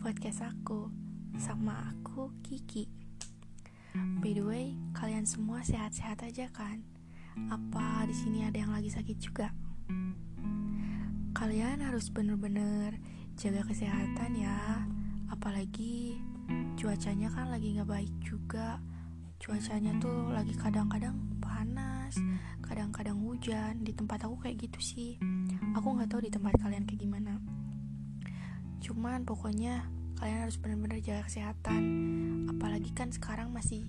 podcast aku sama aku Kiki. By the way, kalian semua sehat-sehat aja kan? Apa di sini ada yang lagi sakit juga? Kalian harus bener-bener jaga kesehatan ya. Apalagi cuacanya kan lagi nggak baik juga. Cuacanya tuh lagi kadang-kadang panas, kadang-kadang hujan. Di tempat aku kayak gitu sih. Aku nggak tahu di tempat kalian kayak gimana cuman pokoknya kalian harus benar-benar jaga kesehatan apalagi kan sekarang masih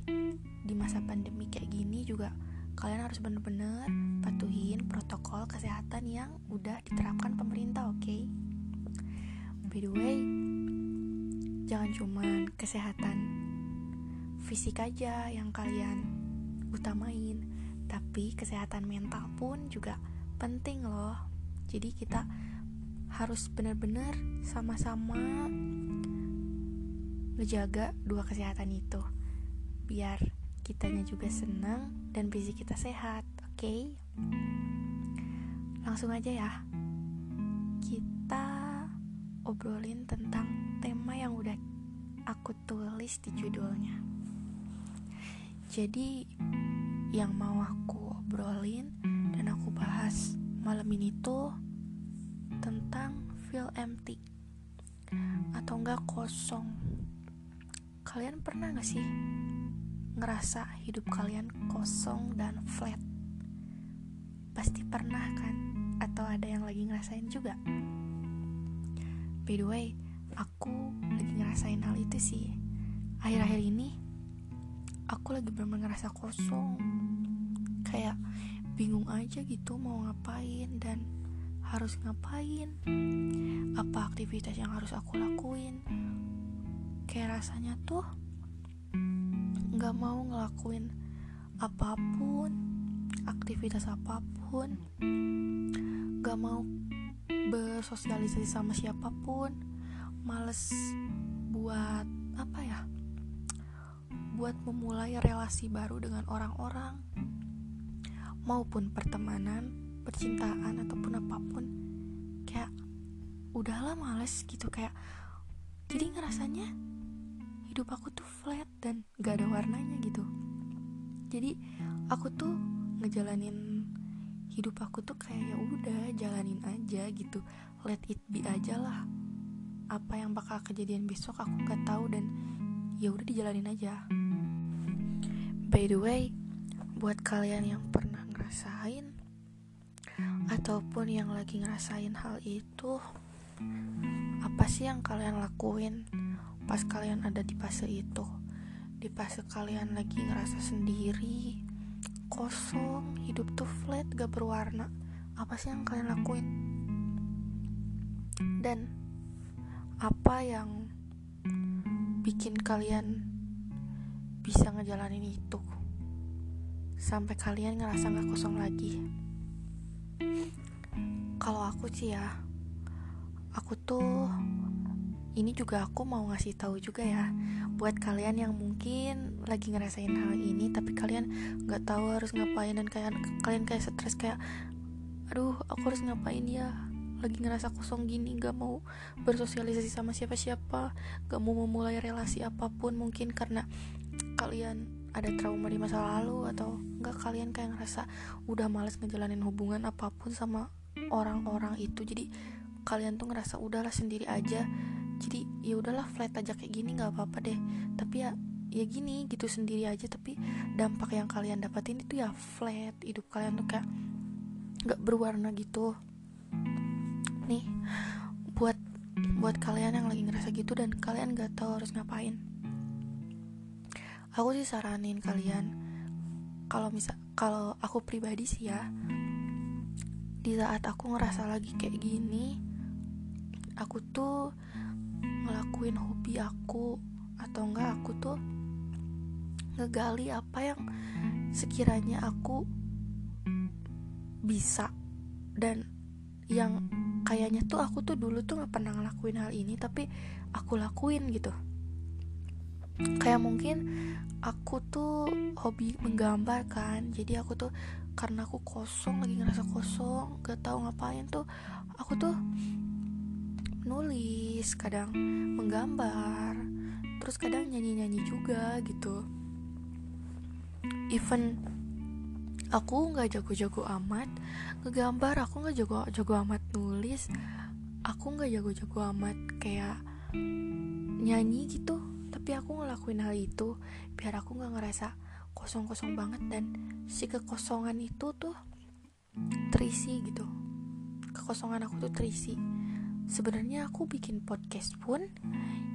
di masa pandemi kayak gini juga kalian harus benar-benar patuhin protokol kesehatan yang udah diterapkan pemerintah oke okay? by the way jangan cuman kesehatan fisik aja yang kalian utamain tapi kesehatan mental pun juga penting loh jadi kita harus benar-benar sama-sama ngejaga dua kesehatan itu. Biar kitanya juga senang dan fisik kita sehat oke? Okay? langsung aja ya. Kita obrolin tentang tema yang udah aku tulis di judulnya. Jadi yang mau aku obrolin dan aku bahas malam ini tuh tentang feel empty atau enggak kosong. Kalian pernah gak sih ngerasa hidup kalian kosong dan flat? Pasti pernah kan? Atau ada yang lagi ngerasain juga? By the way, aku lagi ngerasain hal itu sih. Akhir-akhir ini, aku lagi bener-bener ngerasa kosong. Kayak bingung aja gitu mau ngapain dan harus ngapain, apa aktivitas yang harus aku lakuin. Kayak rasanya tuh nggak mau ngelakuin apa pun, aktivitas apa pun, nggak mau bersosialisasi sama siapa pun, males buat apa ya, buat memulai relasi baru dengan orang-orang maupun pertemanan percintaan ataupun apa pun kayak udahlah males gitu kayak jadi ngerasanya hidup aku tuh flat dan gak ada warnanya gitu. Jadi aku tuh ngejalanin hidup aku tuh kayak ya udah jalanin aja gitu. Let it be aja lah. Apa yang bakal kejadian besok aku gak tahu dan ya udah dijalanin aja. By the way buat kalian yang pernah ngerasain ataupun yang lagi ngerasain hal itu apa sih yang kalian lakuin pas kalian ada di fase itu? Di fase kalian lagi ngerasa sendiri kosong hidup tuh flat gak berwarna. Apa sih yang kalian lakuin? Dan apa yang bikin kalian bisa ngejalanin itu? Sampai kalian ngerasa gak kosong lagi kalau aku sih ya aku tuh ini juga aku mau ngasih tahu juga ya buat kalian yang mungkin lagi ngerasain hal ini tapi kalian nggak tahu harus ngapain dan kalian kalian kayak stres kayak aduh aku harus ngapain ya? Lagi ngerasa kosong gini gak mau bersosialisasi sama siapa-siapa gak mau memulai relasi apa pun mungkin karena kalian ada trauma di masa lalu atau enggak kalian kayak ngerasa udah males ngejalanin hubungan apa pun sama orang-orang itu. Jadi kalian tuh ngerasa udahlah sendiri aja. Jadi ya udahlah flat aja kayak gini nggak apa-apa deh. Tapi ya ya gini gitu sendiri aja. Tapi dampak yang kalian dapatin itu ya flat. Hidup kalian tuh kayak nggak berwarna gitu. Nih buat buat kalian yang lagi ngerasa gitu dan kalian nggak tahu harus ngapain aku sih saranin kalian kalau misal kalau aku pribadi sih ya di saat aku ngerasa lagi kayak gini aku tuh ngelakuin hobi aku atau enggak aku tuh ngegali apa yang sekiranya aku bisa dan yang kayaknya tuh aku tuh dulu tuh nggak pernah ngelakuin hal ini tapi aku lakuin gitu kayak mungkin aku tuh hobi menggambar kan. Jadi aku tuh karena aku kosong lagi ngerasa kosong gak tahu ngapain tuh aku tuh nulis kadang menggambar terus kadang nyanyi-nyanyi juga gitu. Even aku nggak jago-jago amat ngegambar aku nggak jago-jago amat nulis aku nggak jago-jago amat kayak nyanyi gitu tapi aku ngelakuin hal itu biar aku nggak ngerasa kosong-kosong banget dan si kekosongan itu tuh terisi gitu. Kekosongan aku tuh terisi. Sebenarnya aku bikin podcast pun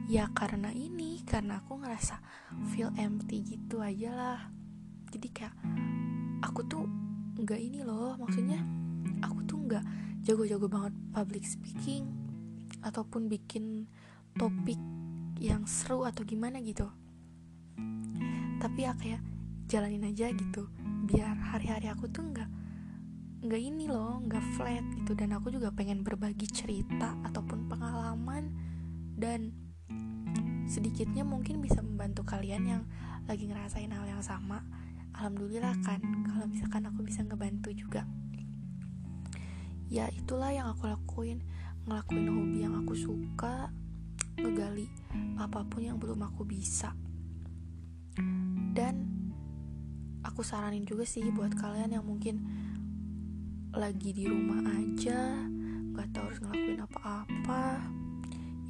ya karena ini karena aku ngerasa feel empty gitu aja lah. Jadi kayak aku tuh nggak ini loh maksudnya aku tuh nggak jago-jago banget public speaking ataupun bikin topik yang seru atau gimana gitu. Tapi ya kayak jalanin aja gitu biar hari-hari aku tuh nggak nggak ini loh nggak flat gitu. Dan aku juga pengen berbagi cerita ataupun pengalaman. Dan sedikitnya mungkin bisa membantu kalian yang lagi ngerasain hal yang sama. Alhamdulillah kan kalau misalkan aku bisa ngebantu juga. Ya itulah yang aku lakuin. Ngelakuin hobi yang aku suka ngegali apa pun yang belum aku bisa. Dan aku saranin juga sih buat kalian yang mungkin lagi di rumah aja nggak tahu harus ngelakuin apa-apa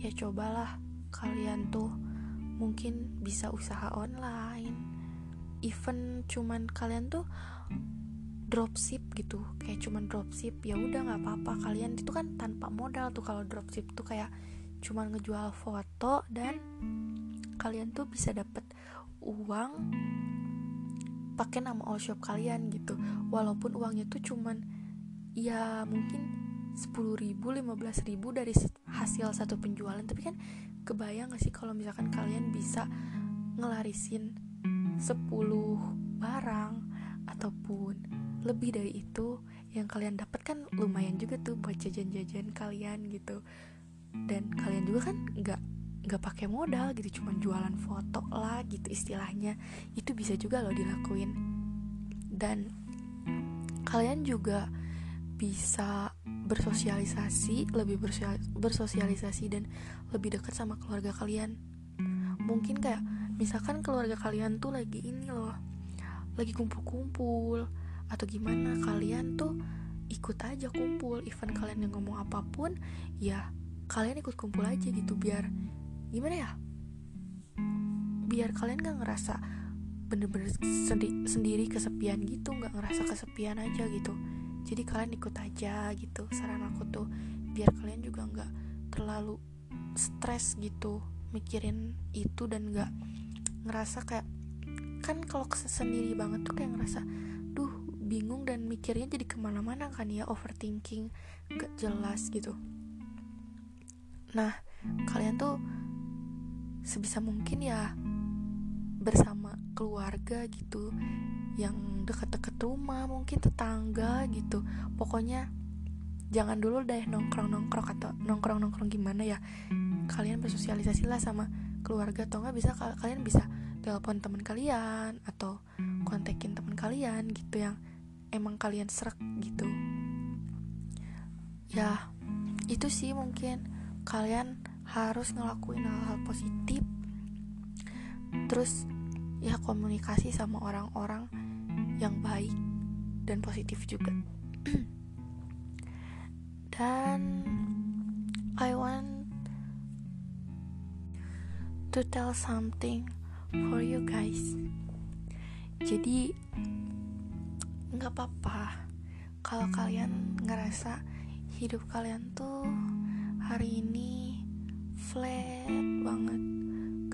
ya cobalah kalian tuh mungkin bisa usaha online. Even cuman kalian tuh dropship gitu kayak cuman dropship ya udah nggak apa-apa. Kalian itu kan tanpa modal tuh kalau dropship tuh kayak cuman ngejual foto dan kalian tuh bisa dapet uang pakai nama all shop kalian gitu. Walaupun uangnya tuh cuman ya mungkin 10 ribu 15 ribu dari hasil satu penjualan. Tapi kan kebayang gak sih kalau misalkan kalian bisa ngelarisin 10 barang ataupun lebih dari itu yang kalian dapat kan lumayan juga tuh buat jajan-jajan kalian gitu dan kalian juga kan nggak nggak pakai modal gitu cuma jualan foto lah gitu istilahnya. Itu bisa juga loh dilakuin. Dan kalian juga bisa bersosialisasi lebih bersosialisasi dan lebih dekat sama keluarga kalian. Mungkin kayak misalkan keluarga kalian tuh lagi ini loh lagi kumpul-kumpul atau gimana kalian tuh ikut aja kumpul event kalian yang ngomong apa pun ya kalian ikut kumpul aja gitu biar gimana ya? Biar kalian gak ngerasa bener-bener sendi sendiri kesepian gitu nggak ngerasa kesepian aja gitu. Jadi kalian ikut aja gitu saran aku tuh. Biar kalian juga nggak terlalu stres gitu mikirin itu dan nggak ngerasa kayak kan kalau sendiri banget tuh kayak ngerasa duh bingung dan mikirnya jadi ke mana-mana kan ya overthinking gak jelas gitu nah kalian tuh sebisa mungkin ya bersama keluarga gitu yang deket-deket rumah mungkin tetangga gitu. Pokoknya jangan dulu deh nongkrong-nongkrong atau nongkrong-nongkrong gimana ya. Kalian bersosialisasi lah sama keluarga atau nggak bisa kalian bisa telepon teman kalian atau kontekin teman kalian gitu yang emang kalian serak gitu. Ya itu sih mungkin kalian harus ngelakuin hal-hal positif. Terus ya komunikasi sama orang-orang yang baik dan positif juga. Dan I want to tell something for you guys. Jadi nggak apa-apa. Kalau kalian ngerasa hidup kalian tuh hari ini flat banget,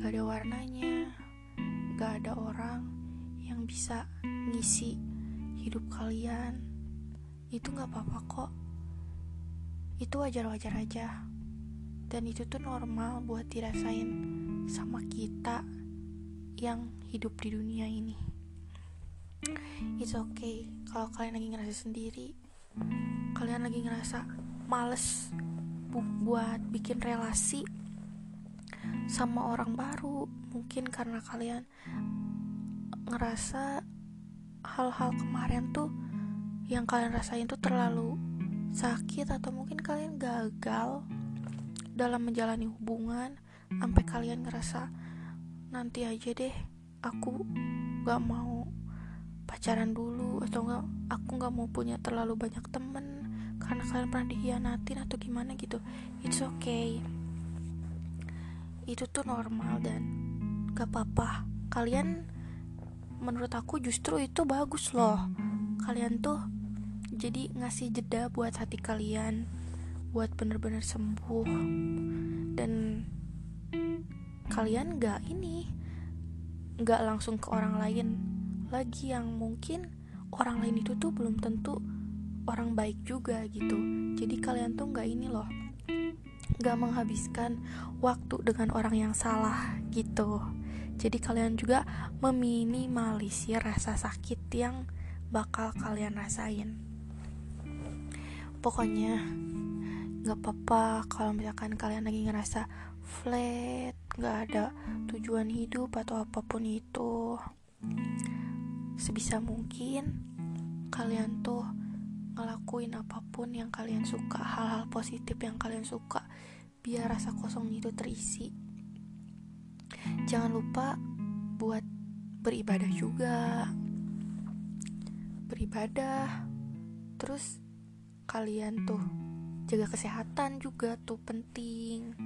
gak ada warnanya, gak ada orang yang bisa ngisi hidup kalian. Itu nggak apa-apa kok. Itu wajar-wajar aja. Dan itu tuh normal buat dirasain sama kita yang hidup di dunia ini. It's okay kalau kalian lagi ngerasa sendiri, kalian lagi ngerasa males bu buat bikin relasi sama orang baru, mungkin karena kalian ngerasa hal-hal kemarin tuh yang kalian rasain tuh terlalu sakit atau mungkin kalian gagal dalam menjalani hubungan sampai kalian ngerasa nanti aja deh aku gak mau pacaran dulu atau enggak aku gak mau punya terlalu banyak temen karena kalian pernah dihianatin atau gimana gitu it's okay. Itu tuh normal dan gak apa-apa. Kalian menurut aku justru itu bagus loh. Kalian tuh jadi ngasih jeda buat hati kalian buat bener-bener sembuh. Dan kalian gak ini gak langsung ke orang lain. Lagi yang mungkin orang lain itu tuh belum tentu orang baik juga gitu jadi kalian tuh gak ini loh gak menghabiskan waktu dengan orang yang salah gitu jadi kalian juga meminimalisir rasa sakit yang bakal kalian rasain. Pokoknya nggak apa-apa kalau misalkan kalian lagi ngerasa flat, nggak ada tujuan hidup atau apa pun itu. Sebisa mungkin kalian tuh ngelakuin apa pun yang kalian suka, hal-hal positif yang kalian suka, biar rasa kosong itu terisi. Jangan lupa buat beribadah juga. Beribadah terus kalian tuh jaga kesehatan juga tuh penting.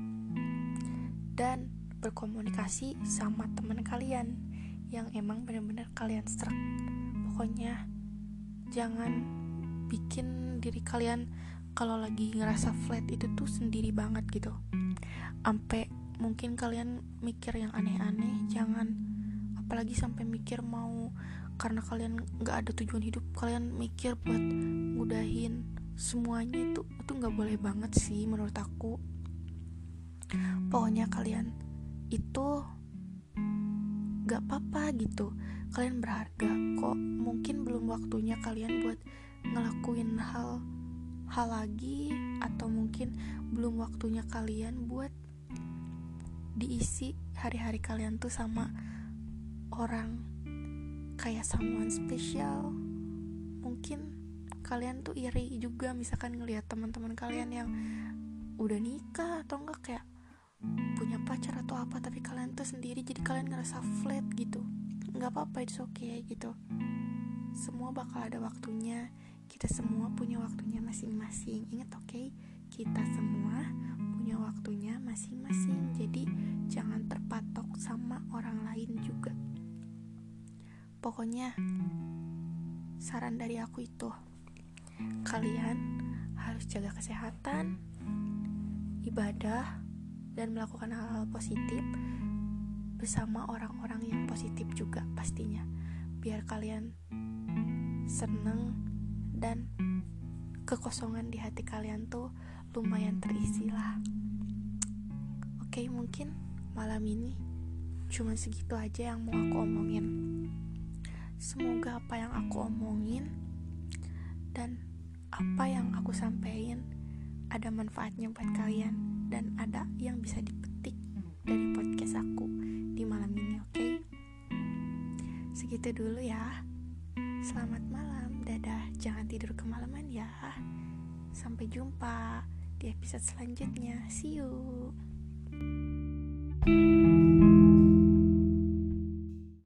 Dan berkomunikasi sama teman kalian yang emang bener-bener kalian serak. Pokoknya jangan bikin diri kalian kalau lagi ngerasa flat itu tuh sendiri banget gitu. Sampai mungkin kalian mikir yang aneh-aneh jangan. Apalagi sampai mikir mau karena kalian nggak ada tujuan hidup kalian mikir buat ngudahin semuanya itu itu nggak boleh banget sih menurut aku. Pokoknya kalian itu nggak apa-apa gitu. Kalian berharga kok. Mungkin belum waktunya kalian buat ngelakuin hal hal lagi atau mungkin belum waktunya kalian buat diisi hari-hari kalian tuh sama orang kayak someone special. Mungkin kalian tuh iri juga misalkan ngelihat teman-teman kalian yang udah nikah atau enggak kayak punya pacar atau apa tapi kalian tuh sendiri jadi kalian ngerasa flat gitu. Nggak apa-apa itu oke okay, gitu. Semua bakal ada waktunya kita semua punya waktunya masing-masing. Ingat oke? Okay? kita semua punya waktunya masing-masing. Jadi jangan terpatok sama orang lain juga. Pokoknya saran dari aku itu kalian harus jaga kesehatan ibadah dan melakukan hal-hal positif bersama orang-orang yang positif juga pastinya. Biar kalian seneng dan kekosongan di hati kalian tuh lumayan terisi lah. Oke mungkin malam ini cuma segitu aja yang mau aku omongin. Semoga apa yang aku omongin dan apa yang aku sampaikan ada manfaatnya buat kalian dan ada yang bisa dipetik dari podcast aku di malam ini oke? Okay? segitu dulu ya selamat malam dadah jangan tidur kemalaman ya sampai jumpa di episode selanjutnya. See you.